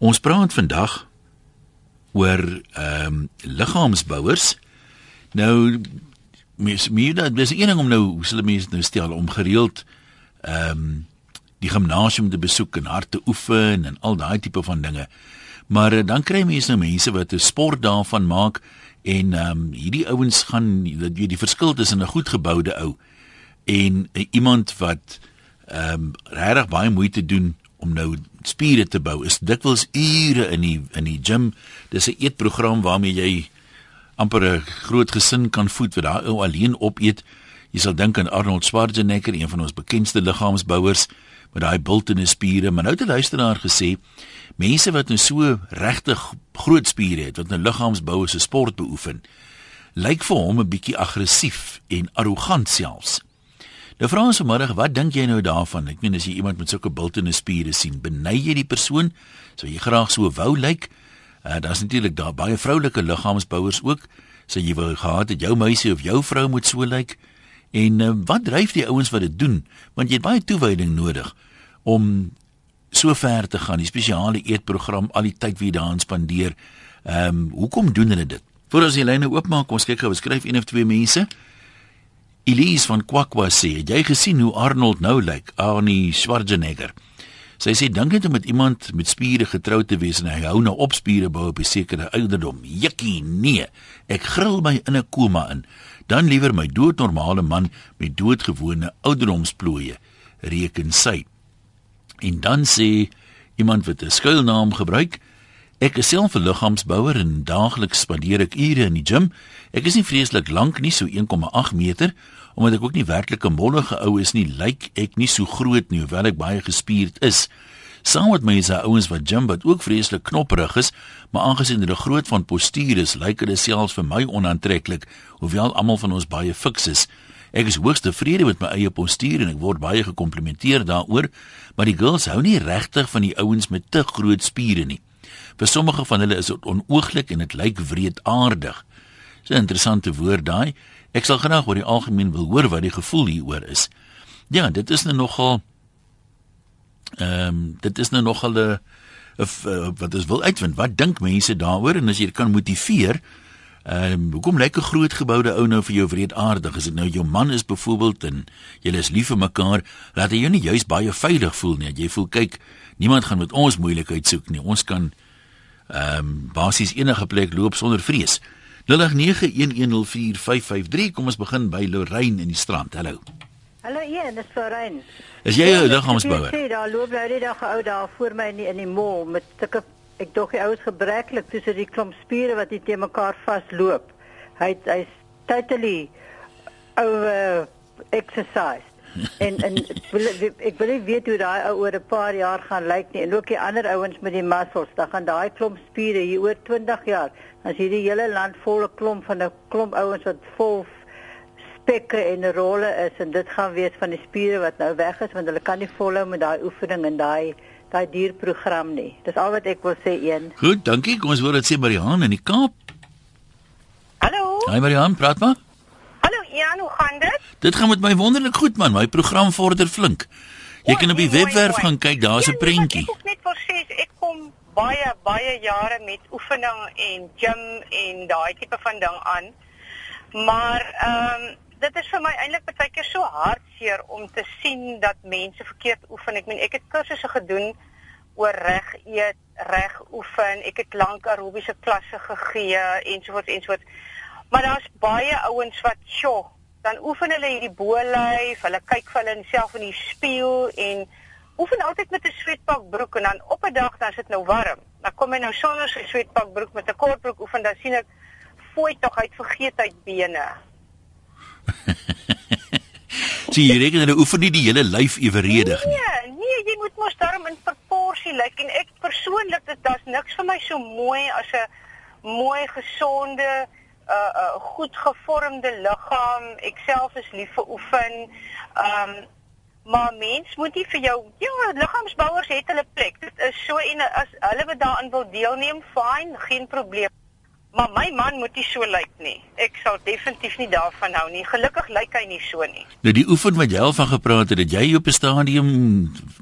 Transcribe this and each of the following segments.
Ons praat vandag oor ehm um, liggaamsbouers. Nou mens meer dat dis een ding om nou hoe sal mense nou stel om gereeld ehm um, die gimnasium te besoek en hard te oefen en al daai tipe van dinge. Maar uh, dan kry mense nou mense wat 'n sport daarvan maak en ehm um, hierdie ouens gaan dat jy die verskil tussen 'n goed geboude ou en uh, iemand wat ehm um, regtig baie moeite doen om nou spiere te bou is dikwels ure in die in die gym. Dis 'n eetprogram waarmee jy amper 'n groot gesin kan voed wat daar alleen opeet. Jy sal dink aan Arnold Schwarzenegger, een van ons bekendste liggaamsbouers met daai bultende spiere, maar nou het 'n luisteraar gesê mense wat nou so regtig groot spiere het, wat nou liggaamsbou as 'n sport beoefen, lyk vir hom 'n bietjie aggressief en arrogant selfs. Nou vra ons vanmiddag, wat dink jy nou daarvan? Ek meen as jy iemand met sulke bultende spiere sien, beny jy die persoon? Sou jy graag so wou lyk? Uh, Daar's natuurlik daar baie vroulike liggaamsbouers ook. Sou jy wou gehad het jou meisie of jou vrou moet so lyk? En uh, wat dryf die ouens wat dit doen? Want jy het baie toewyding nodig om so ver te gaan. Die spesiale eetprogram, al die tyd wie daarin spandeer. Ehm, um, hoekom doen hulle dit? Voordat ons die lyne oopmaak, kom ons kyk gou, beskryf een of twee mense. Elise van Kwakwa sê, "Het jy gesien hoe Arnold nou lyk? Arnie Schwarzenegger." Sy sê, "Dink net om met iemand met spiere getrou te wees en hy hou nou op spiere bou op 'n sekere ouderdom. Jikkie, nee. Ek gril my in 'n koma in. Dan liewer my doodnormale man met doodgewone ouderdomsplooie." Reken sy. En dan sê iemand wat 'n skuilnaam gebruik, Ek is self 'n liggaamsbouer en daagliks spandeer ek ure in die gim. Ek is nie vreeslik lank nie, so 1,8 meter, omdat ek ook nie werklik 'n mollige ou is nie, lyk ek nie so groot nie, hoewel ek baie gespierd is. Saam met my is daar ouens wat gym wat ook vreeslik knopperig is, maar aangesien hulle groot van postuur is, lyk hulle selfs vir my onaantreklik, hoewel almal van ons baie fiks is. Ek is hoogs tevrede met my eie postuur en ek word baie gekomplimenteer daaroor, maar die girls hou nie regtig van die ouens met te groot spiere nie. Vir sommige van hulle is dit onooglik en dit lyk wreedaardig. Dis 'n interessante woord daai. Ek sal graag oor die algemeen wil hoor wat die gevoel hieroor is. Ja, dit is nou nogal ehm um, dit is nou nogal 'n wat is wil uitvind. Wat dink mense daaroor en as jy kan motiveer Ehm um, hoekom lyk 'n groot geboude ou nou vir jou wreedaardig? Is dit nou jou man is byvoorbeeld en julle is lief vir mekaar, laat hy jou nie juis baie veilig voel nie. Jy voel kyk, niemand gaan met ons moeilikheid soek nie. Ons kan ehm um, basies enige plek loop sonder vrees. 0891104553. Kom ons begin by Lorraine in die strand. Hallo. Hallo Ian, dis Lorraine. Is jy 'n liggaamsbouer? Ja, daar loop nou die dag ou daar voor my in die, in die mall met sulke ek dog die ouens gebreklik tussen die klomp spiere wat nie te mekaar vasloop. Hy hy's totally over exercise. En en ek wil ek wil weet hoe daai ou oor 'n paar jaar gaan lyk nie en ook die ander ouens met die muscles, dan gaan daai klomp spiere hier oor 20 jaar as hierdie hele land volle klomp van 'n klomp ouens wat vol spekke en rolle is en dit gaan wees van die spiere wat nou weg is want hulle kan nie volhou met daai oefening en daai daai dierprogram nie. Dis al wat ek wil sê een. Goed, dankie. Kom ons hoor dit sê Marihan in die Kaap. Hallo. Hi Marihan, praat maar. Ian, hoe gaan dit? Dit gaan met my wonderlik goed man. My program vorder flink. Jy kan op die webwerf gaan kyk, daar's 'n prentjie. Ek net vir sê ek kom baie baie jare met oefening en gym en daai tipe van ding aan. Maar ehm um, dit is vir my eintlik baie keer so hartseer om te sien dat mense verkeerd oefen. Ek meen ek het kursusse gedoen oor reg eet, reg oefen. Ek het lank aerobiese klasse gegee ensovoorts ensovoorts. Maar daar's baie ouens wat, "Sjoe, dan oefen hulle hierdie bolyf, hulle kyk vir hulle self in die spieël en oefen altyd met 'n sweetpak broek en dan op 'n dag dan sit nou warm. Dan kom hy nou sonder sy sweetpak broek met 'n kortbroek oefen, dan sien ek fooi tog uit vergeet uit bene. Sien jy reken hulle oefen nie die hele lyf eweredig nie. Nee, nee, jy moet mos daarom in proporsie lyk like. en ek persoonlik dit daar's niks vir my so mooi as 'n mooi gesonde uh uh goed gevormde liggaam. Ek self is lief vir oefen. Um maar mens moet nie vir jou ja, liggaamsbouers het hulle plek. Dit is so en as hulle wat daarin wil deelneem, fyn, geen probleem. Maar my man moet nie so lyk nie. Ek sal definitief nie daarvan hou nie. Gelukkig lyk hy nie so nie. Nou die oefen wat jy al van gepraat het, dat jy op 'n stadium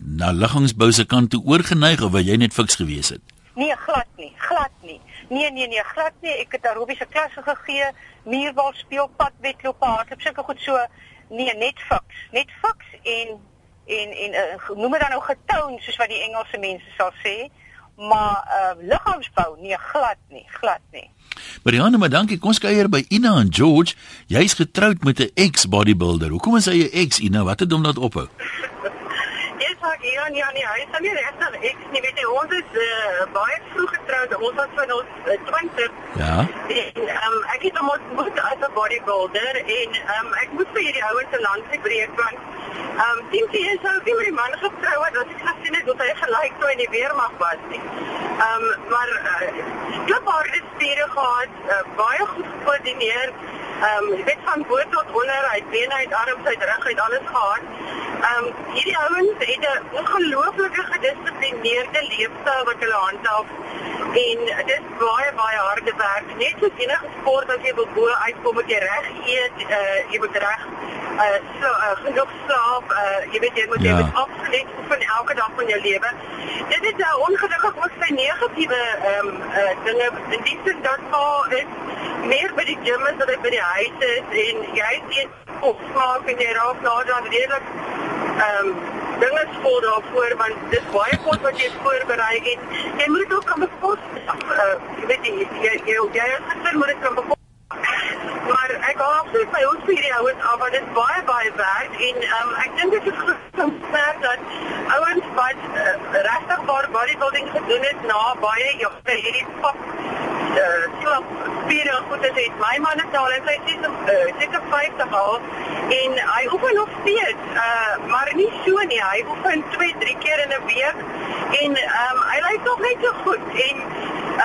na liggaamsbou se kant toe oorgeneig of wat jy net fiks gewees het. Nee, glad nie, glad nie. Nee, nee, nee, glad nie. Ek het aerobiese klasse gegee, muurbal speel, padwedloop, hardloop, sulke goed so. Nee, net fiks, net fiks en en en uh, noem dit dan nou getoon soos wat die Engelse mense sal sê, maar uh, liggaamsbou nee, glad nie, glad nie. Marianne, maar dankie. Kom kuier by Ina en George. Jy's getroud met 'n ex-bodybuilder. Hoekom is hy 'n ex, Ina? Wat het hom laat ophou? Sag ja nee hy is nie regtig ek nie weet jy ons is uh, baie vroeg getroud ons was van ons uh, 20 ja. En um, ek het hom ontmoet as 'n bodybuilder en um, ek moet vir hierdie ouens se land gebreek want ehm um, sien jy is ook nie met die man getrou het wat ek gesien het dat hy gelyk toe in die weermag was nie. Ehm um, maar uh, klipharde spiere gehad uh, baie goed gekoördineer ehm um, weet van bo tot onder hy bene uit arms uit rug uit alles gehad Ehm um, hierdie ouens het 'n ongelooflike gedissiplineerde leefstyl wat hulle handhaaf en dit is baie baie harde werk. Net soos enige sport as jy wil bo uitkom moet jy reg eet, uh, jy moet reg uh, so uh, genoeg slaap, uh, jy weet jy moet ja. jy moet absoluut van elke dag van jou lewe. Dit is nou ongelukkig ook sy negatiewe ehm um, uh, dinge in die sin dat maar is meer by die gym as by die huis is en jy sien of slaap en jy raak nou dan redelik ehm um, dinge voor daarvoor want dit is baie kos wat jy voorberei het. Jy moet ook kan bekos. Uh, jy weet jy jy jy, jy is gesin moet dit kan bekos. Maar ek hoop absoluut by ons vir die ouens af want dit is baie baie werk en um, ek dink dit is goed om te sê dat ouens wat uh, regtig baie bodybuilding gedoen het na baie jare hierdie pap uh, slap spiere goed het. My man is al en sy sê uh, seker 50 al en hy oefen nog steeds, uh, maar nie so nie. Hy oefen 2, 3 keer in 'n week en um, hy lyk nog net so goed en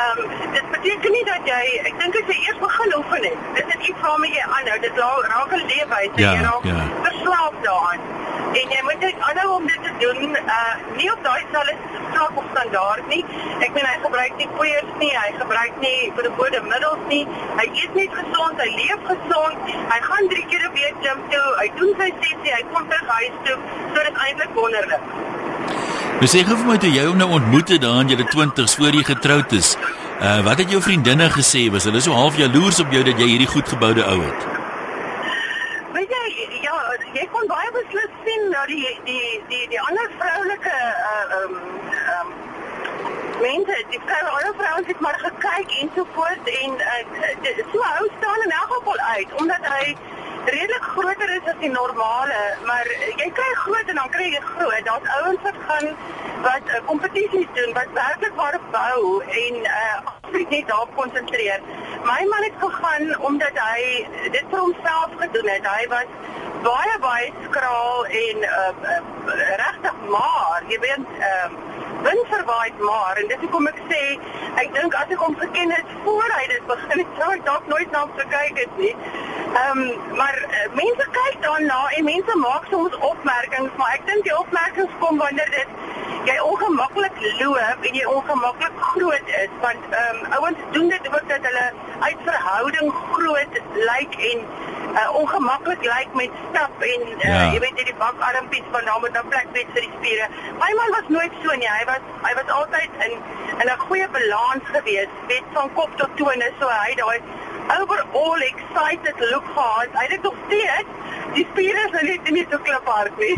um, dit beteken nie dat jy ek dink as jy eers begin oefen het, dit is iets waarmee jy aanhou. Dit raak 'n leefwyse ja, jy raak ja. verslaaf daaraan. En jy moet net aanhou om dit te doen. Uh nie op daai selfde vlak of standaard nie. Ek meen hy gebruik nie poeiers nie, hy gebruik nie verbode middels nie. Hy eet net gesond, hy leef gesond. Hy gaan 3 keer 'n week gym toe. Hy doen sy sessie, hy kom terug huis toe. So dit is eintlik wonderlik. Jy sê gou vir my toe jy hom nou ontmoet het daar in jou 20s voor jy getroud is. Uh wat het jou vriendinne gesê? Was hulle so half jaloers op jou dat jy hierdie goedgeboude ou het? Weet jy, ja, jy kon baie beslis sien dat die die die die ander vroulike uh um um mense, die vroue, alle vrouens het maar gekyk en so voort en uh, so hou staan in elk geval uit omdat hy redelik groter is as die normale, maar jy kry groot en dan kry jy groot. Daar's ouens wat gaan wat uh, kompetisies doen wat werklik waar bou en uh, absoluut net daarop konsentreer. My man het gegaan omdat hy dit vir homself gedoen het. Hy was baie baie skraal en uh, uh, regtig maar, jy weet, ehm uh, windverwaaid maar en dis hoekom ek sê ek dink as ek hom geken het voor hy dit begin het sou ek dalk nooit na hom gekyk het nie. Ehm um, maar uh, mense kyk daarna en mense maak soms opmerkings maar ek dink die opmerkings kom wanneer dit jy ongemaklik loop en jy ongemaklik groot is want ehm um, ouens doen dit ook dat hulle uit verhouding groot lyk en uh, ongemaklik lyk met stap en uh, ja. jy weet hierdie bakarmpies van naam met 'n plek net vir die spiere. My man was nooit so nie. Hy was hy was altyd in in 'n goeie balans gewees, weet van kop tot tone, so hy daai overall excited look gehad. Hy het nog steeds die spiere is nou net nie so kliphard nie.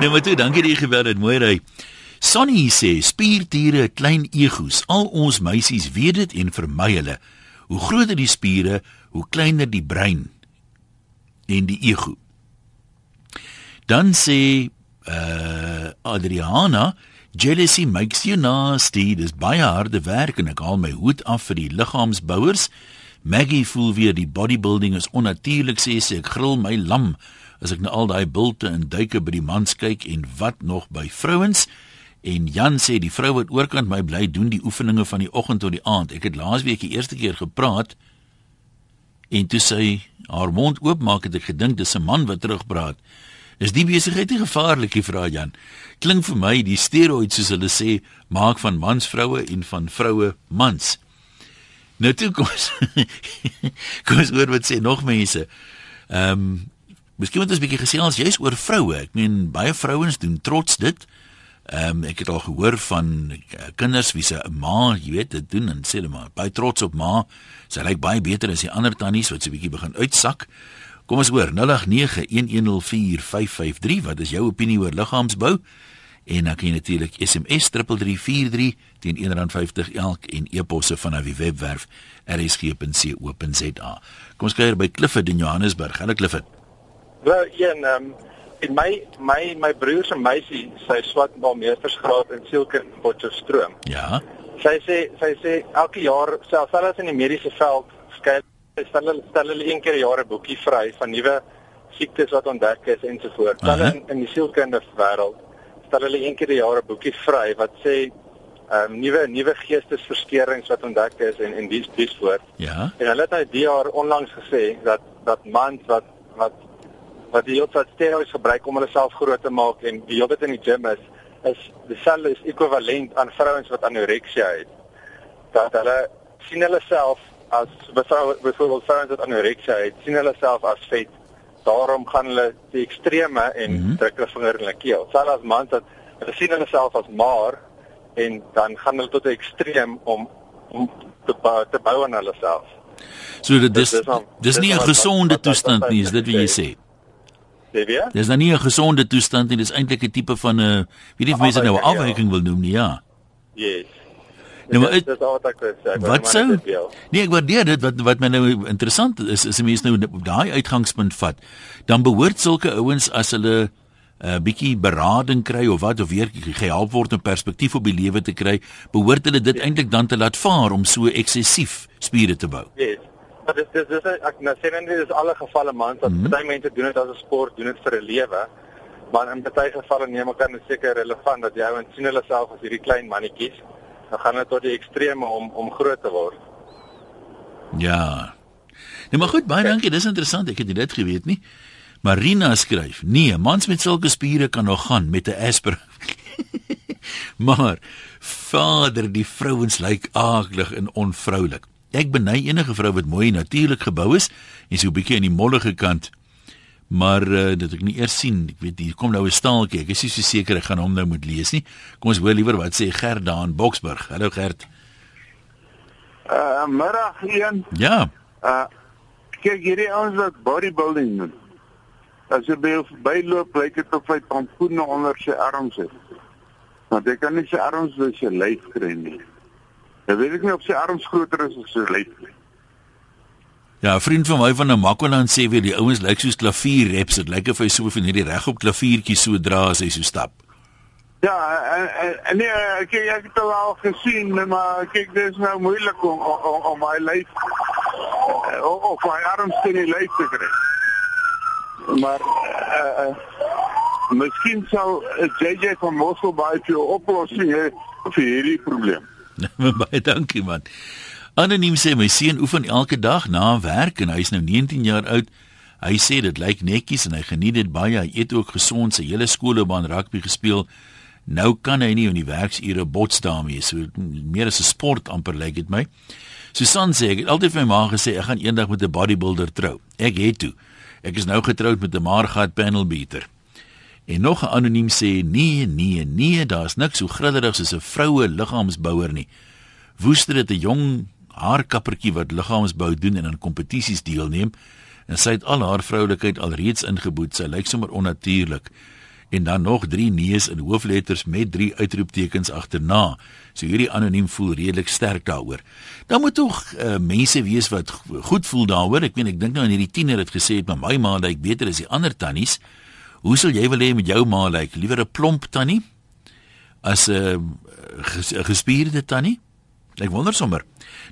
nee, maar toe, dankie dat jy gebel het. Mooi ry. Sonny sê spierdiere klein egos. Al ons meisies weet dit en vermy hulle. Hoe groter die spiere, hoe kleiner die brein en die ego. Dan sê uh Adriana, jealousy makes you nasty. Dis baie harde werk en ek haal my hoed af vir die liggaamsbouers. Maggie voel weer die bodybuilding is onnatuurlik sê sy ek gril my lam as ek na al daai bulte en duike by die mans kyk en wat nog by vrouens. En Jan sê die vrou wat oorkant my bly doen die oefeninge van die oggend tot die aand. Ek het laasweek die eerste keer gepraat en toe sy haar mond oopmaak het ek gedink dis 'n man wat terugpraat. Is die besigheid nie gevaarlik nie, vra Jan. Klink vir my die steroïde soos hulle sê, maak van mans vroue en van vroue mans. Nou toe kom ons kom ons oor wat sê nog mense. Ehm um, Miskien moet ons 'n bietjie gesels jy's oor vroue. Ek meen baie vrouens doen trots dit. Ehm um, ek het al gehoor van uh, kinders wie se ma, jy weet, dit doen en sê hulle maar baie trots op ma. Sy lyk baie beter as die ander tannies wat so 'n bietjie begin uitsak. Kom ons hoor 0891104553 wat is jou opinie oor liggaamsbou? En dan kan jy natuurlik SMS 3343 teen R1.50 elk en e-posse van na die webwerf rsg.co.za. Kom ons kyk by Clifford in Johannesburg. Hallo Clifford. Wel, een ehm um, en my my my broer se meisie, sy swat maar meestersgraad in sielkind Potchefstroom. Ja. Sy sê sy sê elke jaar selfs al is in die mediese veld skei stel hulle stel hulle een keer 'n jaar 'n boekie vry van nuwe siektes wat ontdek is ensovoorts. Hulle in, in die sielkundige wêreld stel hulle een keer 'n jaar 'n boekie vry wat sê ehm um, nuwe nuwe geestesversteurings wat ontdek is en en dis dis voort. Ja. En hulle het nou die jaar onlangs gesê dat dat mans wat wat wat die hele tyd steroïdes gebruik om hulle self groot te maak en die hele tyd in die gym is is dieselfde is ekwivalent aan vrouens wat anoreksia het. Dat hulle sien hulle self as byvoorbeeld vrouens wat anoreksia het, sien hulle self as vet. Daarom gaan hulle die extreme en mm -hmm. druk hulle vinger in hulle keel. Selfs as mans dat hulle sien hulle self as maar en dan gaan hulle tot 'n ekstreem om om te bou, te bou aan hulle self. So dit dis dis, dis, dis nie 'n gesonde toestand nie, is dit wat jy sê? Sê weer? Dis dan nie 'n gesonde toestand nie, dis eintlik 'n tipe van 'n weet nie of mense nou 'n afwyking ja. wil noem nie, ja. Yes. Nou maar dit is al wat ek wil sê. Wat sou? Nee, ek waardeer dit wat wat my nou interessant is, is 'n mens nou daai uitgangspunt vat, dan behoort sulke ouens as hulle 'n uh, bietjie berading kry of wat of weer gehelp word om perspektief op die lewe te kry, behoort hulle dit yes. eintlik dan te laat vaar om so eksessief spiere te bou. Yes. Maar dis dis dis ek nou sê net dis alle gevalle man dat mm -hmm. baie mense doen dit as 'n sport, doen dit vir 'n lewe. Maar in baie gevalle neem ek aan seker relevant dat jy ouens sien hulle self as hierdie klein mannetjies. Dan gaan dit tot die ekstreme om om groot te word. Ja. Nee, maar goed, baie dankie. Dis interessant. Ek het dit geweet nie. Marina skryf: "Nee, mans met sulke spiere kan nog gaan met 'n asper." maar vader, die vrouens lyk aaklig en onvroulik. Ek beny enige vrou wat mooi natuurlik gebou is en so 'n bietjie aan die mollige kant. Maar uh, dit ek nie eers sien. Ek weet hier kom nou 'n staaltjie. Ek is nie so seker ek gaan hom nou moet lees nie. Kom ons hoor liewer wat sê Gert daar in Boksburg. Hallo Gert. Uh middag een. Ja. Uh kyk hierdie ouens wat bodybuilding doen. As jy by byloop, lyk dit of hy pampoene onder sy arms het. Want jy kan nie sy arms by sy lyf kry nie. Ek weet ek nie of sy arms groter is as sy lyf nie. Ja, 'n vriend van my van Namakwaland sê weer die ouens lyk soos klavierreps. Dit lyk of hy so van hierdie regop klaviertjie so dra as hy so stap. Ja, en, en, en nee, ek ek het al gesien, maar kyk, dit is nou moeilik om om, om my lyf of my arms te nie lyf te kry. Maar eh uh, miskien sou JJ van Moscow baie veel oplossing hê vir hierdie probleem. Baie dankie man. Anoniem sê my seun oefen elke dag na werk en hy is nou 19 jaar oud. Hy sê dit lyk netjies en hy geniet dit baie. Hy eet ook gesond. Sy hele skoolbaan rugby gespeel. Nou kan hy nie in die werksure bots daarmee. So meer as 'n sport amper lyk dit my. Susan sê ek het altyd vir my ma gesê ek gaan eendag met 'n bodybuilder trou. Ek het toe. Ek is nou getroud met 'n maargat panel beater. En nog 'n anoniem sê nee, nee, nee, daar's niks so grillerig soos 'n vroue liggaamsbouer nie. Woester het 'n jong haarkappertjie wat liggaamsbou doen en aan kompetisies deelneem en sy het al haar vroulikheid alreeds ingeboet. Sy lyk sommer onnatuurlik. En dan nog drie neus in hoofletters met drie uitroeptekens agterna. So hierdie anoniem voel redelik sterk daaroor. Dan moet tog uh, mense wees wat goed voel daaroor. Ek weet ek dink nou aan hierdie tiener het gesê het my ma lyk beter as die ander tannies. Hoe sal jy wil hê met jou ma lyk? Liewer 'n plomp tannie as 'n gespierde tannie? Ek wonder sommer.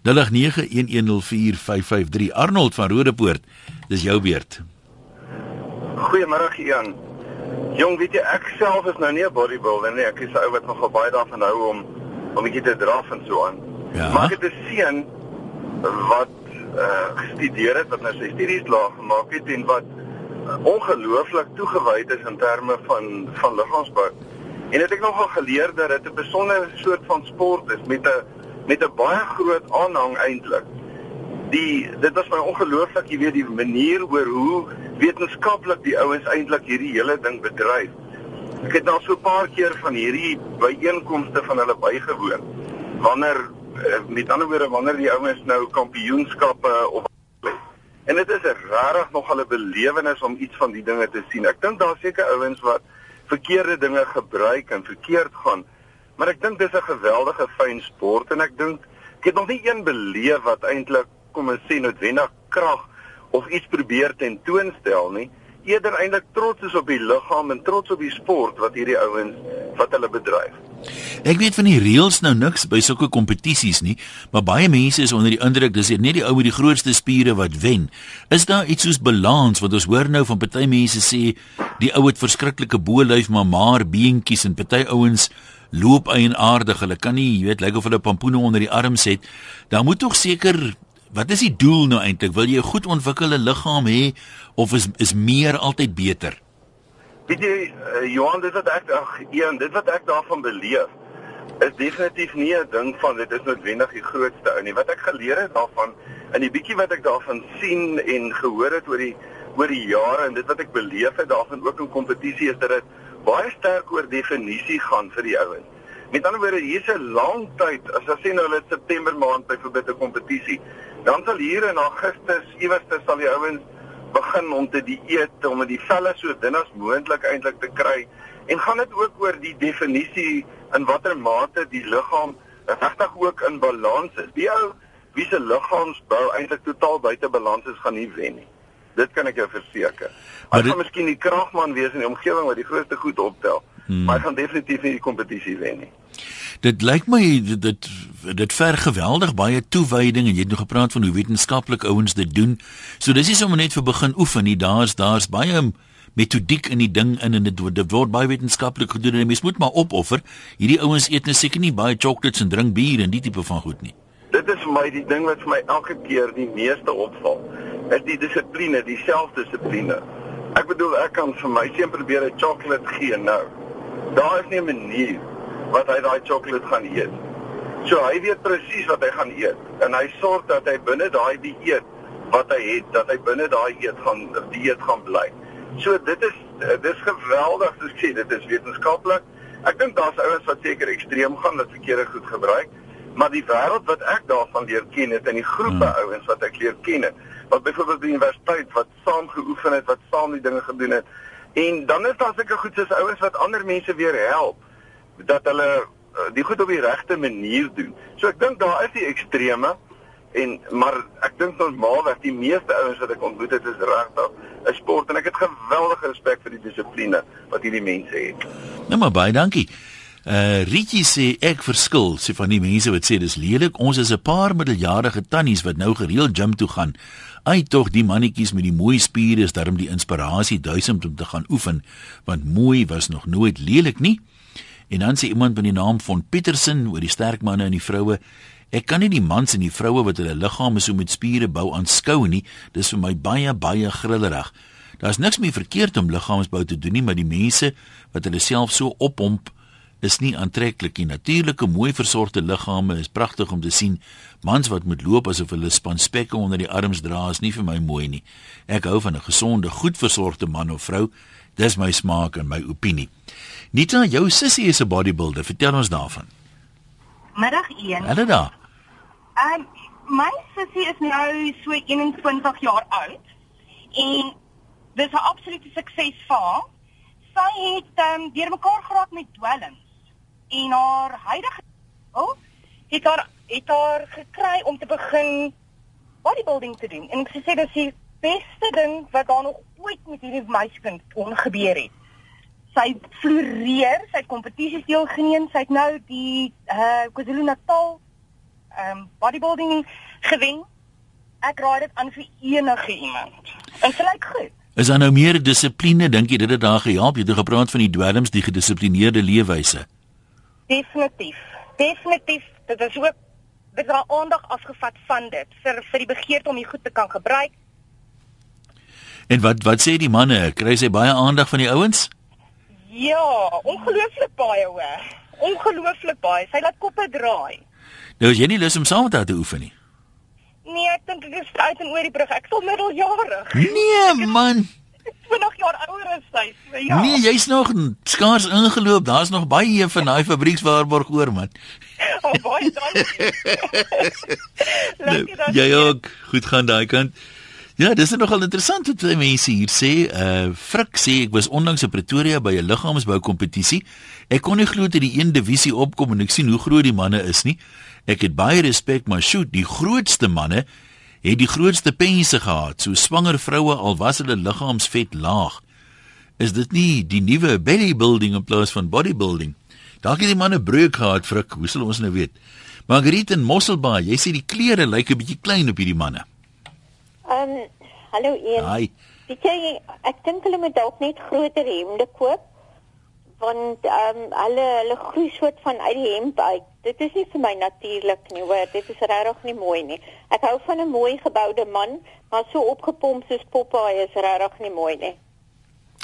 0891104553 Arnold van Rodepoort. Dis jou beurt. Goeiemôre Ian. Jong, weet jy ek self is nou nie 'n bodybuilder nie. Ek is 'n ou wat nog baie daarvan hou om om bietjie te draf en so aan. Ja. Maar ek het 'n seun wat uh gestudeer het, wat nou sy studies laag gemaak het en wat ongelooflik toegewyd is in terme van van liggaamsbou. En het ek nogal geleer dat dit 'n besondere soort van sport is met 'n met 'n baie groot aanhang eintlik. Die dit was my ongelooflik, jy weet, die manier oor hoe wetenskaplik die ouens eintlik hierdie hele ding bedryf. Ek het nou so 'n paar keer van hierdie byeenkomste van hulle bygewoon. Wanneer eh, met ander woorde wanneer die ouens nou kampioenskappe of en dit is regtig nog 'n belewenis om iets van die dinge te sien. Ek dink daar seker ouens wat verkeerde dinge gebruik en verkeerd gaan. Maar ek dink dis 'n geweldige fyn sport en ek dink ek het nog nie een beleef wat eintlik kom ons sê noodwendig krag of iets probeer tentoonstel nie eerder eintlik trots is op die liggaam en trots op die sport wat hierdie ouens wat hulle bedryf. Ek weet van die reëls nou niks by sulke kompetisies nie, maar baie mense is onder die indruk dis net die ou met die grootste spiere wat wen. Is daar iets soos balans wat ons hoor nou van party mense sê die ou het verskriklike bo-lyf maar maar beentjies en party ouens loop eienaardig. Hulle kan nie, jy weet, lyk like of hulle pampoene onder die arms het. Daar moet tog seker Wat is die doel nou eintlik? Wil jy 'n goed ontwikkelde liggaam hê of is is meer altyd beter? Weet jy, uh, Johan, dit wat ek ag, een, dit wat ek daarvan beleef is definitief nie 'n ding van dit is noodwendig die grootste ou nie. Wat ek geleer het daarvan in die bietjie wat ek daarvan sien en gehoor het oor die oor die jare en dit wat ek beleef het daarvan ook in kompetisie is dat dit baie sterk oor definisie gaan vir die ouens. Met ander woorde, hier's 'n lang tyd, as ons nou hulle September maand byvoorbeeld 'n kompetisie, dan sal hier in Augustus iewers sal die ouens begin om te dieet om die velle so dun as moontlik eintlik te kry en gaan dit ook oor die definisie in watter mate die liggaam regtig ook in balans is. Die ou wie se liggaamsbou eintlik totaal buite balans is, gaan nie wen nie. Dit kan ek jou verseker. Hy gaan miskien die kragman wees in die omgewing wat die grootste goed optel, hmm. maar hy gaan definitief nie die kompetisie wen nie. Dit lyk my dit dit, dit ver geweldig baie toewyding en jy het nog gepraat van hoe wetenskaplik ouens dit doen. So dis nie sommer net vir begin oefen nie. Daar's daar's baie metodiek in die ding in en dit word, word baie wetenskaplik gedoen en mens moet maar opoffer. Hierdie ouens eet net seker nie baie chocolates en drink bier en die tipe van goed nie. Dit is vir my die ding wat vir my elke keer die meeste opval. Is die dissipline, die selfdissipline. Ek bedoel ek kan vir my seun probeer 'n chocolate gee nou. Daar is nie 'n manier wat hy daai sjokolade gaan eet. So hy weet presies wat hy gaan eet en hy sorg dat hy binne daai dieet wat hy het, dat hy binne daai eet gaan dieet gaan bly. So dit is dis geweldig, ek sê, dit is wetenskaplik. Ek dink daar's ouens wat seker ekstreem gaan dat verkeerde goed gebruik, maar die wêreld wat ek daarvan leer ken het in die groepe hmm. ouens wat ek leer ken het, wat byvoorbeeld by die universiteit wat saam geoefen het, wat saam die dinge gedoen het. En dan is daar seker goed soos ouens wat ander mense weer help dat hulle uh, die goed op die regte manier doen. So ek dink daar is die extreme en maar ek dink normaalweg die meeste ouens wat ek ontmoet het is regtig 'n sport en ek het geweldige respek vir die dissipline wat hierdie mense het. Nou maar baie dankie. Uh Rietjie sê ek verskil sê van die mense wat sê dis lelik. Ons is 'n paar middeljarige tannies wat nou gereeld gym toe gaan. Ai tog die mannetjies met die mooi spiere is daarom die inspirasie duisend om te gaan oefen want mooi was nog nooit lelik nie. En dan sê iemand met die naam van Petersen oor die sterk manne en die vroue. Ek kan nie die mans en die vroue wat hulle liggame so met spiere bou aanskou nie. Dis vir my baie baie grillerig. Daar's niks meer verkeerd om liggaamsbou te doen nie, maar die mense wat hulle self so ophomp is nie aantreklik nie. Natuurlike mooi versorgde liggame is pragtig om te sien. Mans wat moet loop asof hulle span spekke onder die arms dra is nie vir my mooi nie. Ek hou van 'n gesonde, goed versorgde man of vrou. Dis my smaak en my opinie. Nita, jou sussie is 'n bodybuilder. Vertel ons daarvan. Middag 1. Hallo daar. Ehm um, my sussie is nou so 21 jaar oud en dis 'n absolute sukses vir haar. Sy het um, deurmekaar geraak met dwelms en haar huidige oh, het haar het haar gekry om te begin bodybuilding te doen. En ek sê dis die beste ding wat daar nog ooit met hierdie meisiekind ongebeur het sy floreer, sy het kompetisies deelgeneem, sy het nou die uh KwaZulu-Natal um bodybuilding gewen. Ek raai dit aan vir enige iemand. En sy lyk goed. Is daar nou meer dissipline dink jy dit het daar gehelp? Jy het gepraat van die dwelms, die gedissiplineerde leefwyse. Definitief. Definitief. Dit is ook dit raak aandag afgevat van dit vir vir die begeerte om dit goed te kan gebruik. En wat wat sê die manne? Kry sy baie aandag van die ouens? Ja, ongelooflik baie hoor. Ongelooflik baie. Sy laat koppe draai. Nou as jy nie lus om saam met haar te oefen nie. Nee, ek dink dit is uit en oor die brug. Ek sal middeljarig. Nee, man. 20 jaar ouer as sy. Ja. Nee, jy's nog skaars ingeloop. Daar's nog baie van daai fabriekswaarborg oor man. Oh, baie dankie. Nou, dankie. jy ook goed gaan daai kant. Ja, dis nogal interessant wat die mense hier sê. Uh Frik sê ek was onlangs in Pretoria by 'n liggaamsbou kompetisie. Ek kon nie glo dat die een divisie opkom en ek sien hoe groot die manne is nie. Ek het baie respek, maar shoot, die grootste manne het die grootste pense gehad. So swanger vroue al was hulle liggaamsvet laag. Is dit nie die nuwe belly building in plaas van bodybuilding? Dalk het die manne breuk gehad, Frik, hoe sal ons nou weet? Margriet en Mosselbaai, jy sê die klere lyk 'n bietjie klein op hierdie manne. Ehm, um, hallo Ian. Haai. Weet jy, ek dink hulle moet dalk net groter hemde koop want ehm um, hulle hulle groei soort van uit die hemp uit. Dit is nie vir my natuurlik nie, hoor. Dit is regtig nie mooi nie. Ek hou van 'n mooi geboude man, maar so opgepomp soos Popeye is regtig nie mooi nie.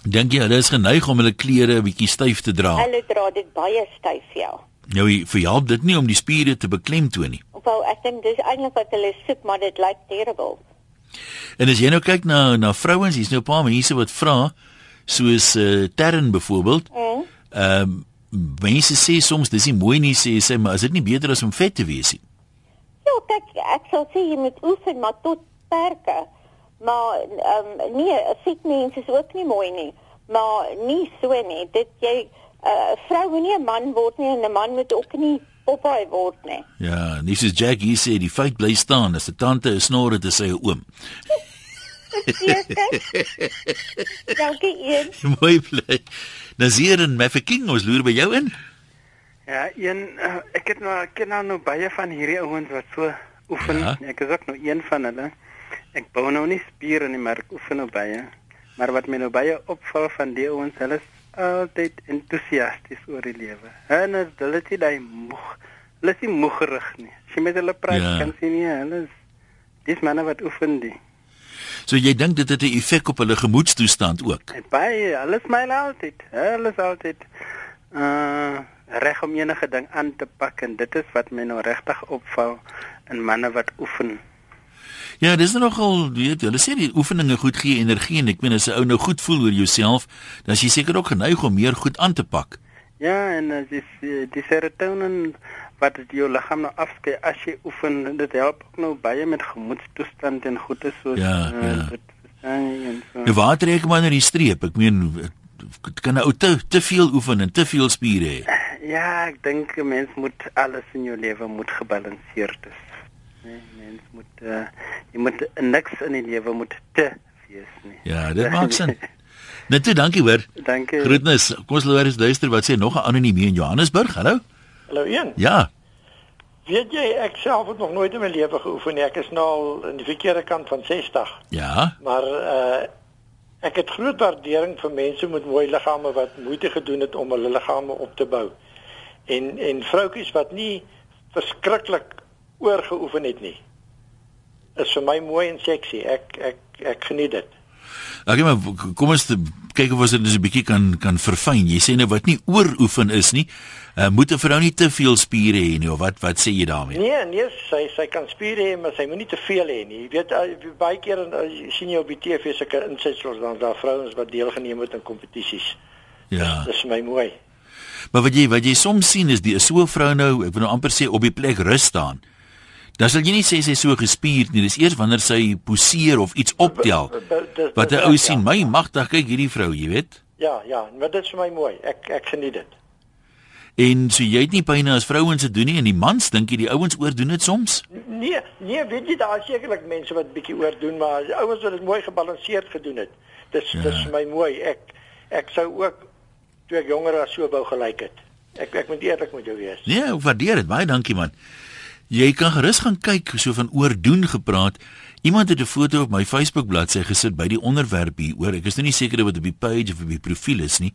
Dink jy hulle is geneig om hulle klere 'n bietjie styf te dra? Hulle dra dit baie styf, ja. Nou verhelp dit nie om die spiere te beklemtoon nie. Wel, ek dink dis eintlik wat hulle soek, maar dit lyk terrible. En as jy nou kyk na na vrouens, hier's nou 'n paar mense wat vra soos uh, Terren byvoorbeeld. Mm. Ehm um, mense sê soms dis nie mooi nie sê sy, maar is dit nie beter as om vet te wees nie? Ja, kyk, ek sal sê jy moet oefen maar tot perke. Maar ehm um, nee, 'n fit mens is ook nie mooi nie. Maar nie so nie. Dit jy 'n uh, vrou moet nie 'n man word nie en 'n man moet ook nie Popeye word nie. Ja, nie soos Jackie sê die feit bly staan as 'n tante 'n snor het, is sy 'n oom. Dankie een. mooi bly. Nazir en Mafeking, ons loer by jou in. Ja, een uh, ek het nou ek ken nou, nou baie van hierdie ouens wat so oefen. Ja. Ek is ook nou een van hulle. Ek bou nou nie spiere nie, maar ek oefen nou baie. Maar wat my nou baie opval van die ouens, hulle is altyd entoesiasties oor die lewe. Hulle hulle is nie daai moeg. Hulle is nie moegerig nie. As jy met hulle praat, Ja. kan sien jy hulle is dis manne wat oefen die. So jy dink dit het 'n effek op hulle gemoedstoestand ook. Baie, hulle smile altyd. Hulle is altyd uh reg om enige ding aan te pak en dit is wat my nou regtig opval in manne wat oefen. Ja, dis nogal, weet jy, hulle sê die oefeninge goed gee energie en ek meen as 'n ou nou goed voel oor jouself, dan is jy seker ook geneig om meer goed aan te pak. Ja, en dis uh, die serotonien wat dit jou liggaam nou afskei as jy oefen, dit help ook nou baie met gemoedstoestand en goeie soos Ja, uh, ja. dit verstaan jy en so. Nou waar trek maar na die streep? Ek meen kan 'n ou te te veel oefen en te veel spiere hê. Ja, ek dink 'n mens moet alles in jou lewe moet gebalanseerd is. Nee, mens moet uh, jy moet niks in die lewe moet te wees nie. Ja, dit maak sin. Net toe, dankie hoor. Dankie. Groetnis. Kom ons loer eens luister wat sê nog 'n anoniem in Johannesburg. Hallo? Hallo Ian. Ja. Weet jy, ek self het nog nooit in my lewe geoefen nie. Ek is nou al in die verkeerde kant van 60. Ja. Maar uh ek het groot waardering vir mense met mooi liggame wat moeite gedoen het om hulle liggame op te bou. En en vroutjies wat nie verskriklik oorgeoefen het nie. Is vir my mooi en seksie. Ek ek ek geniet dit. Okay, maar kom ons kyk of ons dit dus 'n bietjie kan kan verfyn. Jy sê nou wat nie ooroefen is nie, uh, moet 'n vrou nie te veel spiere hê nie of wat wat sê jy daarmee? Nee, nee, sy sy kan spiere hê, maar sy moenie te veel hê nie. Jy weet uh, baie keer uh, sien jy op die TV sulke insetsels dan daar vrouens wat deelgeneem het aan kompetisies. Ja. Dis vir my mooi. Maar wat jy wat jy soms sien is die so 'n vrou nou, ek wil nou amper sê op die plek rus staan. Dan sal jy nie sê sy so gespierd nie. Dis eers wanneer sy poseer of iets optel. Wat 'n ou reg, sien, ja. my magtig, kyk hierdie vrou, jy weet. Ja, ja, maar dit is vir my mooi. Ek ek geniet dit. En so jy het nie pyne as vrouens se doen nie en die mans dink jy die ouens oordoen dit soms? Nee, nee, weet jy daar sekerlik mense wat bietjie oordoen, maar ouens wat dit mooi gebalanseerd gedoen het. Dis Ja. ja. dis vir my mooi. Ek ek sou ook toe ek jonger was so wou gelyk het. Ek ek moet eerlik met jou wees. Nee, ek waardeer dit. Baie dankie man. Jy kan gerus gaan kyk so van oordoen gepraat. Iemand het 'n foto op my Facebook bladsy gesit by die onderwerp hier oor. Ek is nou nie seker wat op die page of op die profiel is nie.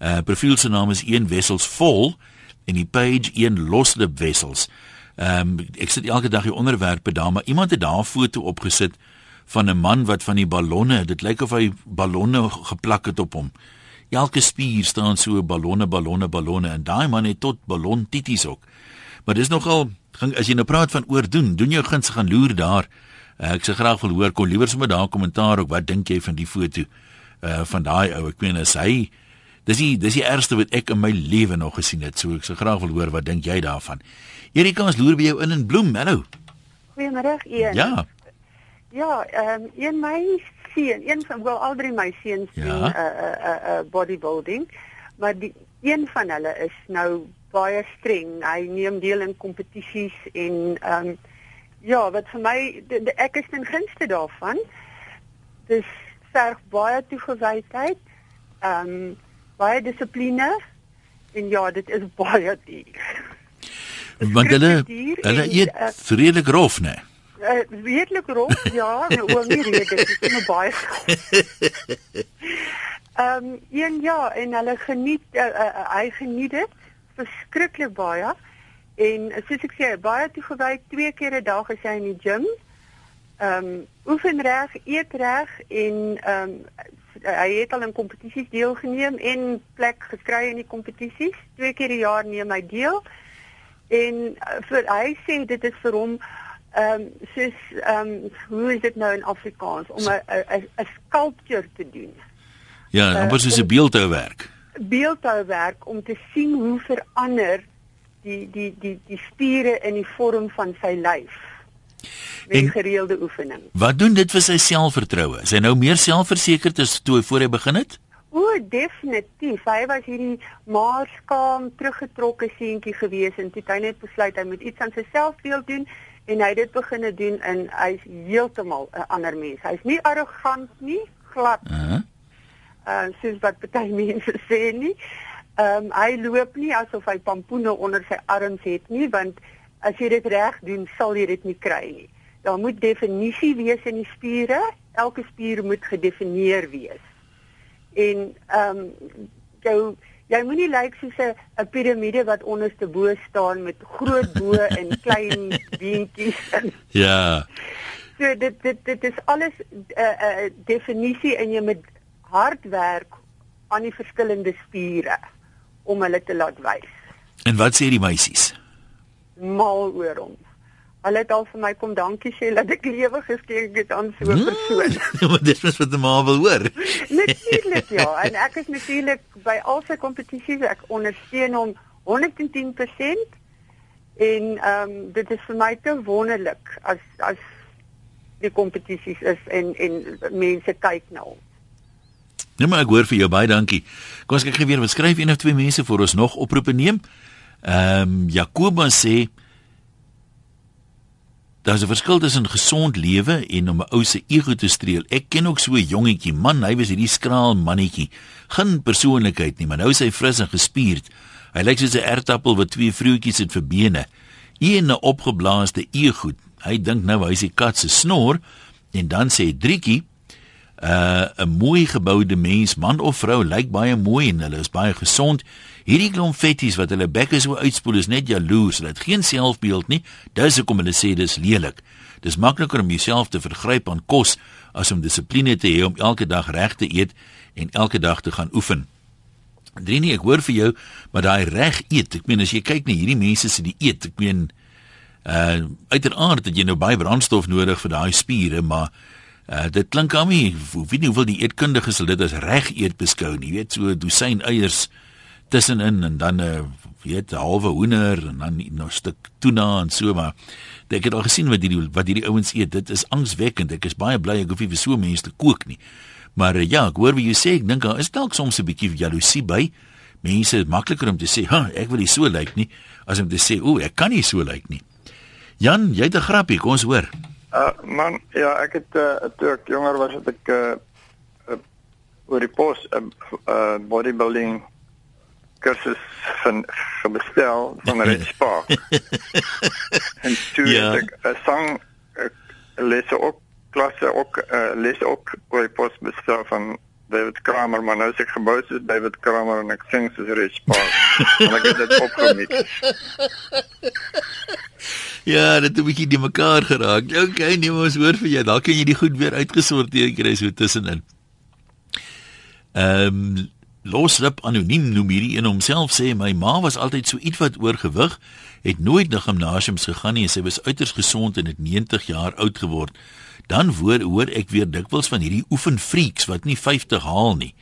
Uh profiel se naam is een wessels vol en die page een loslip wessels. Ehm um, ek sit elke dag die onderwerpe daar, maar iemand het daar 'n foto opgesit van 'n man wat van die ballonne, dit lyk of hy ballonne geplak het op hom. Elke spier staan so ballonne, ballonne, ballonne en daai man het tot ballon tities ook. Maar dis nogal gaan as jy nou praat van oordoen, doen jou guns gaan loer daar. Uh, ek sê graag wil hoor kon liewer sommer daar kommentaar ook wat dink jy van die foto uh van daai ou. Ek meen as hy dis die dis die ergste wat ek in my lewe nog gesien het. So ek sou graag wil hoor wat dink jy daarvan. Erika, ons loer by jou in in Bloem. Hallo. Goeiemôre, Ian. Ja. Ja, ehm um, een my seun, een van wel al drie my seuns Ja. doen 'n 'n 'n 'n bodybuilding, maar die een van hulle is nou baie streng. Hy neem deel in kompetisies en ehm um, ja, wat vir my de, de, ek is ten gunste daarvan. Dis verg baie toegewydheid, ehm um, baie dissipline en ja, dit is baie duur. Want hulle hulle eet uh, redelik rof, né? Uh, redelik rof, ja, nou oom nie redelik, dit is nou baie. Ehm um, een ja, en hulle geniet uh, uh, hy geniet dit verskriklik baie. En uh, soos ek sê, baie toegewy, twee keer 'n dag is hy in die gym. Ehm um, oefen reg, eet reg en ehm um, hy het al in kompetisies deelgeneem en plek gekry in die kompetisies. Twee keer 'n jaar neem hy deel. En uh, vir hy sê dit is vir hom ehm um, soos ehm um, hoe is dit nou in Afrikaans om 'n 'n 'n sculpture te doen. Ja, amper soos 'n beeldhouwerk. Beeldhouwerk om te sien hoe verander die die die die spiere in die vorm van sy lyf. Met gereelde oefening. Wat doen dit vir sy selfvertroue? Is hy nou meer selfversekerd as toe hy voor hy begin het? O, definitief. Hy was hierdie maarskaam, teruggetrokke seentjie gewees en toe hy net besluit hy moet iets aan sy selfbeeld doen en hy het dit begine doen en hy's heeltemal 'n ander mens. Hy's nie arrogant nie, glad Uh -huh. Uh soos wat baie mense sê nie. Ehm um, hy loop nie asof hy pampoene onder sy arms het nie, want as jy dit reg doen, sal jy dit nie kry nie. Daar moet definisie wees in die spiere. Elke spier moet gedefinieer wees. En ehm um, jou jy moenie lyk soos 'n 'n piramide wat onderste bo staan met groot bo en klein beentjies en Ja. So dit dit dit is alles 'n uh, 'n uh, definisie en jy moet hard werk aan die verskillende spiere om hulle te laat wys. En wat sê die meisies? Mal oor hom. Hulle het al vir my kom dankie sê dat ek lewe geskenk het aan so 'n Hmm. persoon. Maar dis mos wat 'n ma wil hoor. natuurlik ja, en ek is natuurlik by al sy kompetisies ek ondersteun hom 110% en ehm um, dit is vir my te wonderlik as as die kompetisies is en en mense kyk na hom. Nee maar ek hoor vir jou baie dankie. Kom ons kyk gou weer wat skryf een of twee mense vir ons nog oproepe neem. Ehm um, Jakobus sê Daar's 'n verskil tussen gesond lewe en om 'n ou se ego te streel. Ek ken ook so 'n jongetjie, man, hy was hierdie skraal mannetjie. Geen persoonlikheid nie, maar nou is hy fris en gespierd. Hy lyk soos 'n ertappel wat twee vroutjies het vir bene. Een 'n opgeblaaste ego. Hy dink nou hy's die kat se snor en dan sê Drietjie, uh 'n mooi geboude mens, man of vrou, lyk baie mooi en hulle is baie gesond. Hierdie klomp fetties wat hulle bekke so uitspoel is net jaloers. Hulle het geen selfbeeld nie. Dis hoekom hulle sê dis lelik. Dis makliker om jouself te vergryp aan kos as om dissipline te hê om elke dag reg te eet en elke dag te gaan oefen. Drini, ek hoor vir jou, maar daai reg eet. Ek meen as jy kyk na hierdie mense se die eet, ek meen uh uiteraard het jy nou baie brandstof nodig vir daai spiere, maar uh dit klink aan my, hoe weet nie hoeveel die eetkundiges sal dit as reg eet beskou nie. Jy weet so 'n dosyn eiers tussenin en dan 'n uh, weet 'n halwe hoender en dan nog 'n stuk tuna en so maar ek het al gesien wat hierdie wat hierdie ouens eet. Dit is angswekkend. Ek is baie bly ek hoef nie vir so mense te kook nie. Maar uh, ja, ek hoor wat jy sê. Ek dink daar is dalk soms 'n bietjie jaloesie by. Mense is makliker om te sê, "Ha, ek wil nie so lyk nie," as om te sê, "O, ek kan nie so lyk nie." Jan, jy het 'n grappie, kom ons hoor. Uh man, ja, ek het uh, toe ek jonger was het ek uh, uh oor die pos 'n uh, uh, bodybuilding kursus van gebestel van Red Spark. en toe Ja. ja. ek 'n sang uh, lesse ook klasse ook uh, lesse ook oor die pos bestel van David Kramer, maar nou is ek gebou soos David Kramer en ek sing soos Red Spark. en ek het dit opgemix. Ja, dit het 'n bietjie die mekaar geraak. Okay, nee, ons hoor vir jou. Dalk kan jy die goed weer uitgesorteer kry so tussenin. Ehm um, Losrip anoniem noem hierdie een homself sê my ma was altyd so ietwat oorgewig, het nooit na gimnasiums gegaan nie en sy was uiters gesond en het 90 jaar oud geword. Dan hoor hoor ek weer dikwels van hierdie oefenfreaks wat nie 50 haal nie.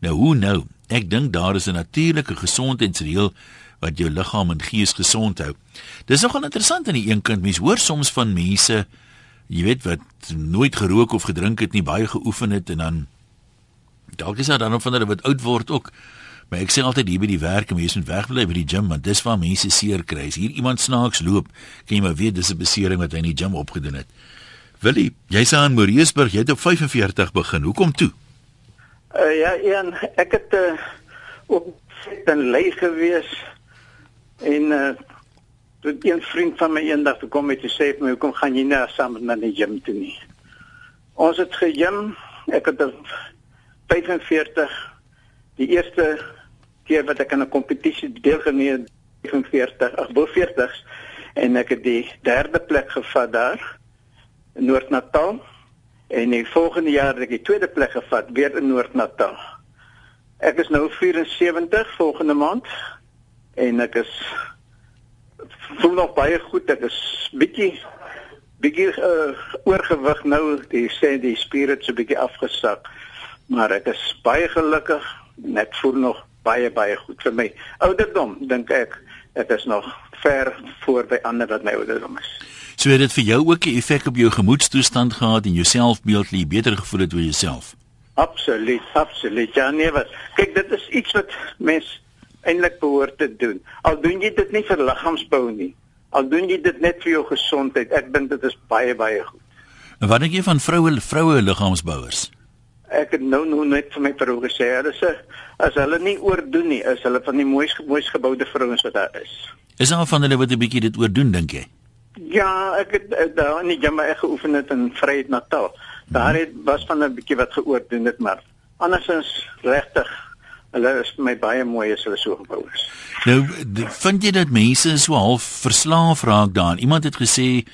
Nou hoe nou? Ek dink daar is 'n natuurlike gesondheidsreël wat jou liggaam en gees gesond hou. Dis nogal interessant aan die een kant mens hoor soms van mense jy weet wat nooit gerook of gedrink het nie, baie geoefen het en dan dalk is daar dan of hulle wat oud word ook. Maar ek sê altyd hier by die werk, mense moet wegbly by die gym want dis waar mense seer kry. As hier iemand snaaks loop, kan jy maar weet dis 'n besering wat hy in die gym opgedoen het. Willie, jy's aan Moreesburg, jy het op 45 begin. Hoekom toe? Uh, ja, en ek het uh, op dan lei gewees en uh, toe een vriend van my eendag toe kom met sê vir my hoekom gaan jy nie saam met my na die gym toe nie. Ons het gejim, ek het 45 die eerste keer wat ek aan 'n kompetisie deelgeneem het 45 ag bo 40s en ek het die derde plek gevat daar Noord-Natal en die volgende jaar het ek die tweede plek gevat weer in Noord-Natal. Ek is nou 74 volgende maand en ek is voel nog baie goed. Ek is bietjie bietjie uh, oorgewig nou. Die sê die spiere het so bietjie afgesak. Maar ek is baie gelukkig. Net voel nog baie baie goed vir my. Ouderdom dink ek ek is nog ver voor by ander wat my ouderdom is. So het dit vir jou ook 'n effek op jou gemoedstoestand gehad en jou selfbeeld, jy beter gevoel het oor jouself? Absoluut, absoluut. Ja nee, wat. Kyk, dit is iets wat mens eintlik behoort te doen. Al doen jy dit nie vir liggaamsbou nie. Al doen jy dit net vir jou gesondheid. Ek dink dit is baie baie goed. En wat dink jy van vroue vroue liggaamsbouers? Ek het nou nou net vir my vrou gesê, hulle sê as hulle nie oordoen nie, is hulle van die mooiste mooiste geboude vrouens wat daar is. Is daar van hulle wat 'n bietjie dit oordoen dink jy? Ja, ek het uh, daar in die gym ek geoefen het in Vryheid Natal. Daar het was van 'n bietjie wat geoordoen het, maar andersins regtig hulle is vir my baie mooi as hulle so gebou is. Nou, vind jy dat mense so half verslaaf raak daaraan? Iemand het gesê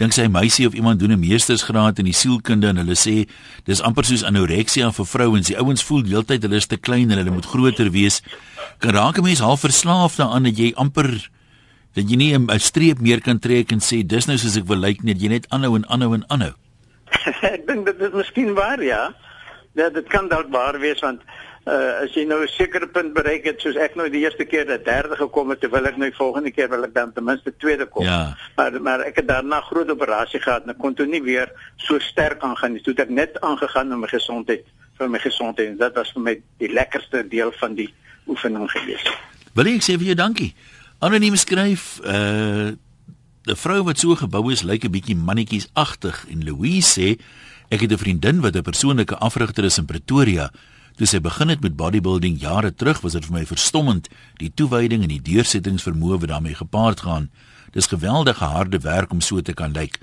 dink sy meisie of iemand doen 'n meestersgraad in die sielkunde en hulle sê dis amper soos anoreksia vir vrouens. Die ouens voel heeltyd hulle is te klein en hulle moet groter wees. Kan raak 'n mens half verslaaf daaraan dat jy amper dat jy nie 'n streep meer kan trek en sê dis nou soos ek wil lyk net jy net aanhou en aanhou en aanhou. ek dink dit is miskien waar ja. Ja, dit kan dalk waar wees want uh, as jy nou 'n sekere punt bereik het soos ek nou die eerste keer dat derde gekom het, terwyl ek nou die volgende keer wil ek dan ten minste tweede kom. Ja. Maar maar ek het daarna groot operasie gehad en ek kon toe nie weer so sterk aangaan nie. Toe het ek net aangegaan om my gesondheid vir my gesondheid en dit was vir my die lekkerste deel van die oefening gewees. Wil ek sê vir jou dankie. Anoniem skryf uh 'n vrou wat so gebou is lyk 'n bietjie mannetjies agtig en Louise sê ek het 'n vriendin wat 'n persoonlike afrigter is in Pretoria. Toe sy begin het met bodybuilding jare terug, was dit vir my verstommend, die toewyding en die deursettingsvermoë wat daarmee gepaard gaan. Dis geweldige harde werk om so te kan lyk.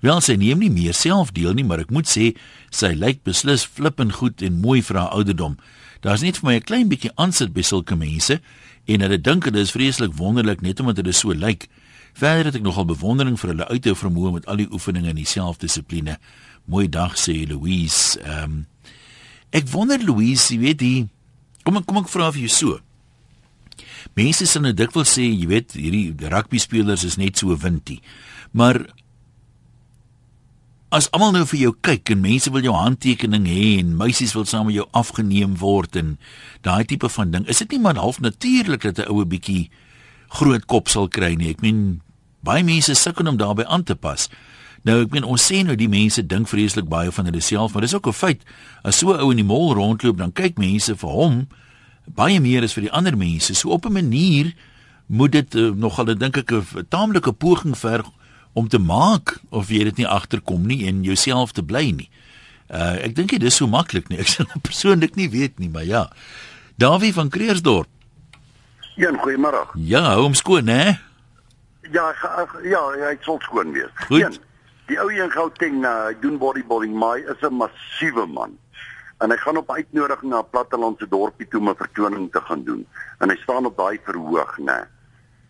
Wel sy neem nie meer self deel nie, maar ek moet sê sy lyk beslis flippend goed en mooi vir haar ouderdom. Daar's net vir my 'n klein bietjie aansit by sulke mense en hulle dink dit is vreeslik wonderlik net omdat hulle so lyk. Verder het ek nogal bewondering vir hulle uithou vermoë met al die oefeninge en die selfdissipline. Mooi dag sê Louise. Ehm um, Ek wonder Louise, jy weet die kom ek kom ek vra vir jou so. Mense sal nou dikwels sê, jy weet, hierdie rugby spelers is net so windie. Maar as almal nou vir jou kyk en mense wil jou handtekening hê en meisies wil saam met jou afgeneem word en daai tipe van ding, is dit nie maar half natuurlik dat 'n oue bietjie groot kop sal kry nie. Ek meen baie mense sukkel om daarbey aan te pas. Nou ek meen ons sê nou die mense dink vreeslik baie van hulle self, maar dis ook 'n feit. As so 'n ou in die mall rondloop, dan kyk mense vir hom baie meer as vir die ander mense. So op 'n manier moet dit uh, nogal dink ek 'n taamlike poging verg om te maak of jy dit nie agterkom nie en jouself te bly nie. Uh ek dink dit is so maklik nie. Ek sal persoonlik nie weet nie, maar ja. Davie van Kreersdorp. Ja, goeiemôre. Ja, hom skoon, hè? Ja, ja, ja, ek sal skoon wees. Goed. Jan, Die ou een Gauteng uh, doen bodybuilding, maar hy is 'n massiewe man. En hy gaan op uitnodiging na 'n plattelandse dorpie toe om 'n vertoning te gaan doen. En hy staan op daai verhoog, né?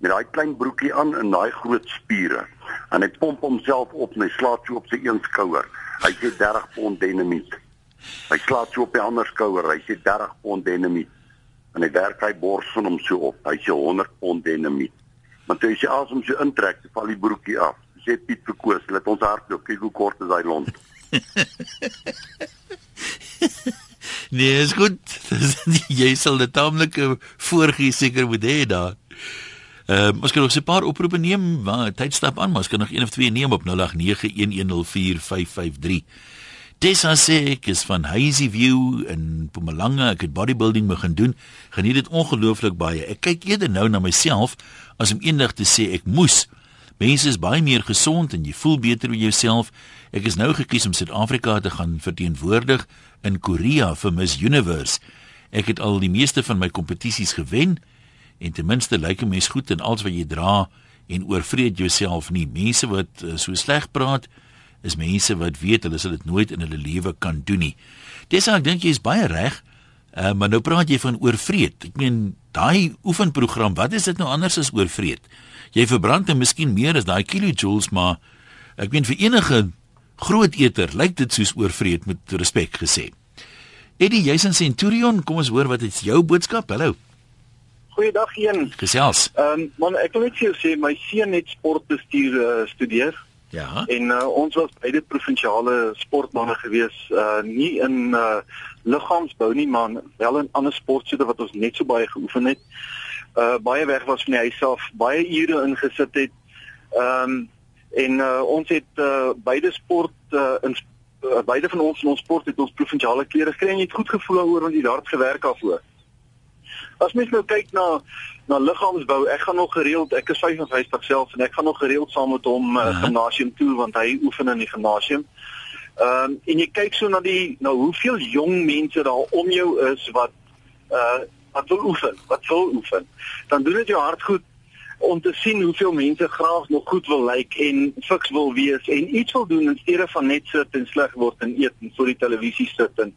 Met daai klein broekie aan en daai groot spiere. En hy pomp homself op en hy slaap so op sy een skouer. Hy sê 30 pond dinamiet. Hy slaap so op die ander skouer. Hy sê 30 pond dinamiet. En hy werk hy bors van hom so op. Hy sê 100 pond dinamiet. Maar toe hy sy asem so intrek, val die broekie af sê Piet verkoos, laat ons hardloop, kyk hoe kort is daai lont. nee, is goed. jy sal dit taamlike voorgee seker moet hê daar. Ehm uh, ons kan nog 'n paar oproepe neem, maar tyd stap aan, maar ons kan nog een of twee neem op 0891104553. Tessa sê ek is van Hazy View in Mpumalanga. Ek het bodybuilding begin doen. Geniet dit ongelooflik baie. Ek kyk eerder nou na myself as om eendag te sê ek moes. Mense is baie meer gesond en jy voel beter oor jouself. Ek is nou gekies om Suid-Afrika te gaan verteenwoordig in Korea vir Miss Universe. Ek het al die meeste van my kompetisies gewen en ten minste lyk 'n mens goed in alles wat jy dra en oorvreed jouself nie. Mense wat uh, so sleg praat is mense wat weet hulle sal dit nooit in hulle lewe kan doen nie. Dis ek dink jy is baie reg. Uh, maar nou praat jy van oorvreed. Ek meen daai oefenprogram, wat is dit nou anders as oorvreed? Jy verbrand en miskien meer as daai kilojoules, maar ek meen vir enige groot eter lyk dit soos oorvreed met respek gesê. Eddie, jy's in Centurion, kom ons hoor wat is jou boodskap? Hallo. Goeiedag een. Gesels. Ehm um, man, ek wil net vir jou sê my seun het sportbestuur uh, studeer. Ja. En uh, ons was beide provinsiale sportmense gewees, uh nie in uh liggaamsbou nie, maar wel in ander sportsoorte wat ons net so baie geoefen het. Uh baie weg was van die huis af, baie ure ingesit het. Ehm um, en uh, ons het uh, beide sport uh, in uh, beide van ons in ons sport het ons provinsiale klere gekry en jy het goed gevoel daaroor want jy daar het gewerk daarvoor. As mens nou kyk na na liggaamsbou, ek gaan nog gereeld, ek is 55 self en ek gaan nog gereeld saam met hom uh, gimnasium toe want hy oefen in die gimnasium. Ehm um, en jy kyk so na die nou hoeveel jong mense daar om jou is wat uh wat wil oefen, wat wil oefen. Dan doen dit jou hart goed om te sien hoeveel mense graag nog goed wil lyk like en fiks wil wees en iets wil doen in steede van net sit en sleg word en eet en voor die televisie sit en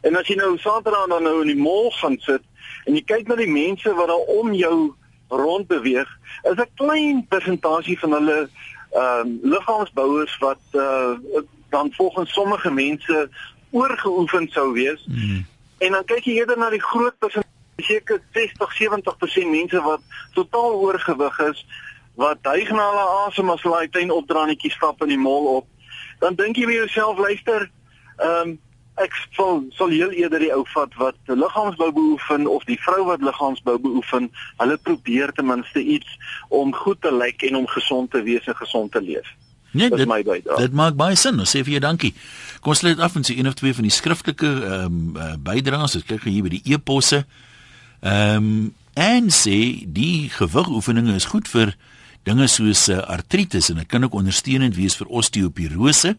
en as jy nou Saterdag dan nou in die mall gaan sit en jy kyk na die mense wat daar om jou rond beweeg, is 'n klein persentasie van hulle ehm um, liggaamsbouers wat uh, dan volgens sommige mense oorgeoefen sou wees. Mm. En dan kyk jy eerder na die groot persentasie seker 60 70% mense wat totaal oorgewig is wat hyg na hulle asem as hulle uiteindelik opdraanetjie stap in die mall op dan dink jy vir jouself luister ehm um, ek sal sal heel eerder die ou vat wat liggaamsbou beoefen of die vrou wat liggaamsbou beoefen hulle probeer ten minste iets om goed te lyk en om gesond te wees en gesond te leef Nee, dit, dit maak baie sin. Ons sê vir jou dankie. Kom ons sluit af met so een of twee van die skriftelike ehm um, uh, bydraes. Ek kyk hier by die e-posse. Ehm um, en sê die gewigoefeninge is goed vir dinge soos uh, artritis en dit kan ook ondersteunend wees vir osteoporose.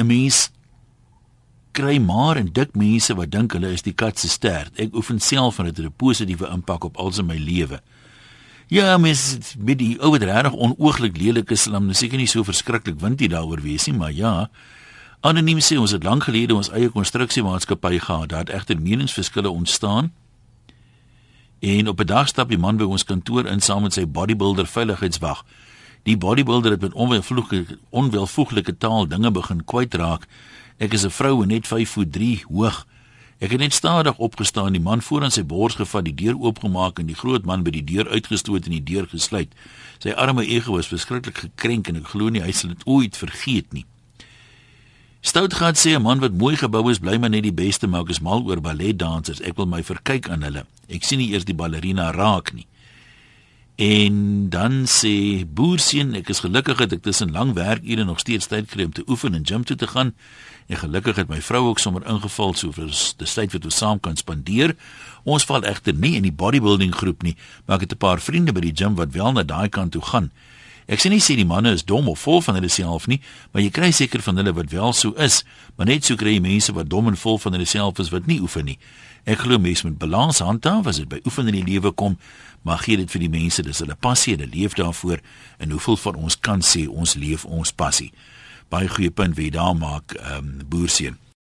'n Mens kry maar en dik mense wat dink hulle is die kat se stert. Ek oefen self en dit het 'n positiewe impak op alse my lewe. Ja, mens met die ou wat regtig onooglik lelik is, dan seker nie so verskriklik wind jy daaroor wees nie, maar ja, Anoniem sê ons het lank gelede ons eie konstruksiemaatskappy gehad. Daar het egter meningsverskille ontstaan. En op 'n dag stap die man by ons kantoor in saam met sy bodybuilder veiligheidswag. Die bodybuilder het met onwelvoeglike onwelvoeglike taal dinge begin kwytraak. Ek is 'n vrou en net 5 voet 3 hoog. Ek het net stadig opgestaan, die man voor aan sy bors gevat, die deur oopgemaak en die groot man by die deur uitgestoot en die deur gesluit. Sy arme ego was verskriklik gekrenk en ek glo nie hy sal dit ooit vergeet nie. Stoutgat sê 'n man wat mooi gebou is, bly maar net die beste, maar ek is mal oor balletdansers. Ek wil my verkyk aan hulle. Ek sien nie eers die ballerina raak nie. En dan sê boerseun, ek is gelukkig dat ek tussen lang werkure nog steeds tyd kry om te oefen en gym toe te gaan. En gelukkig het my vrou ook sommer ingeval so vir die tyd wat ons saam kan spandeer. Ons val egter nie in die bodybuilding groep nie, maar ek het 'n paar vriende by die gym wat wel na daai kant toe gaan. Ek sê nie sê die manne is dom of vol van hulle self nie, maar jy kry seker van hulle wat wel so is, maar net so kry jy mense wat dom en vol van hulle self is wat nie oefen nie. Ek glo mense moet balans handhaaf as dit by oefen in die lewe kom, maar gee dit vir die mense dis hulle passie hulle leef daarvoor en hoeveel van ons kan sê ons leef ons passie. Baie goeie punt wie daar maak ehm um, boerseun.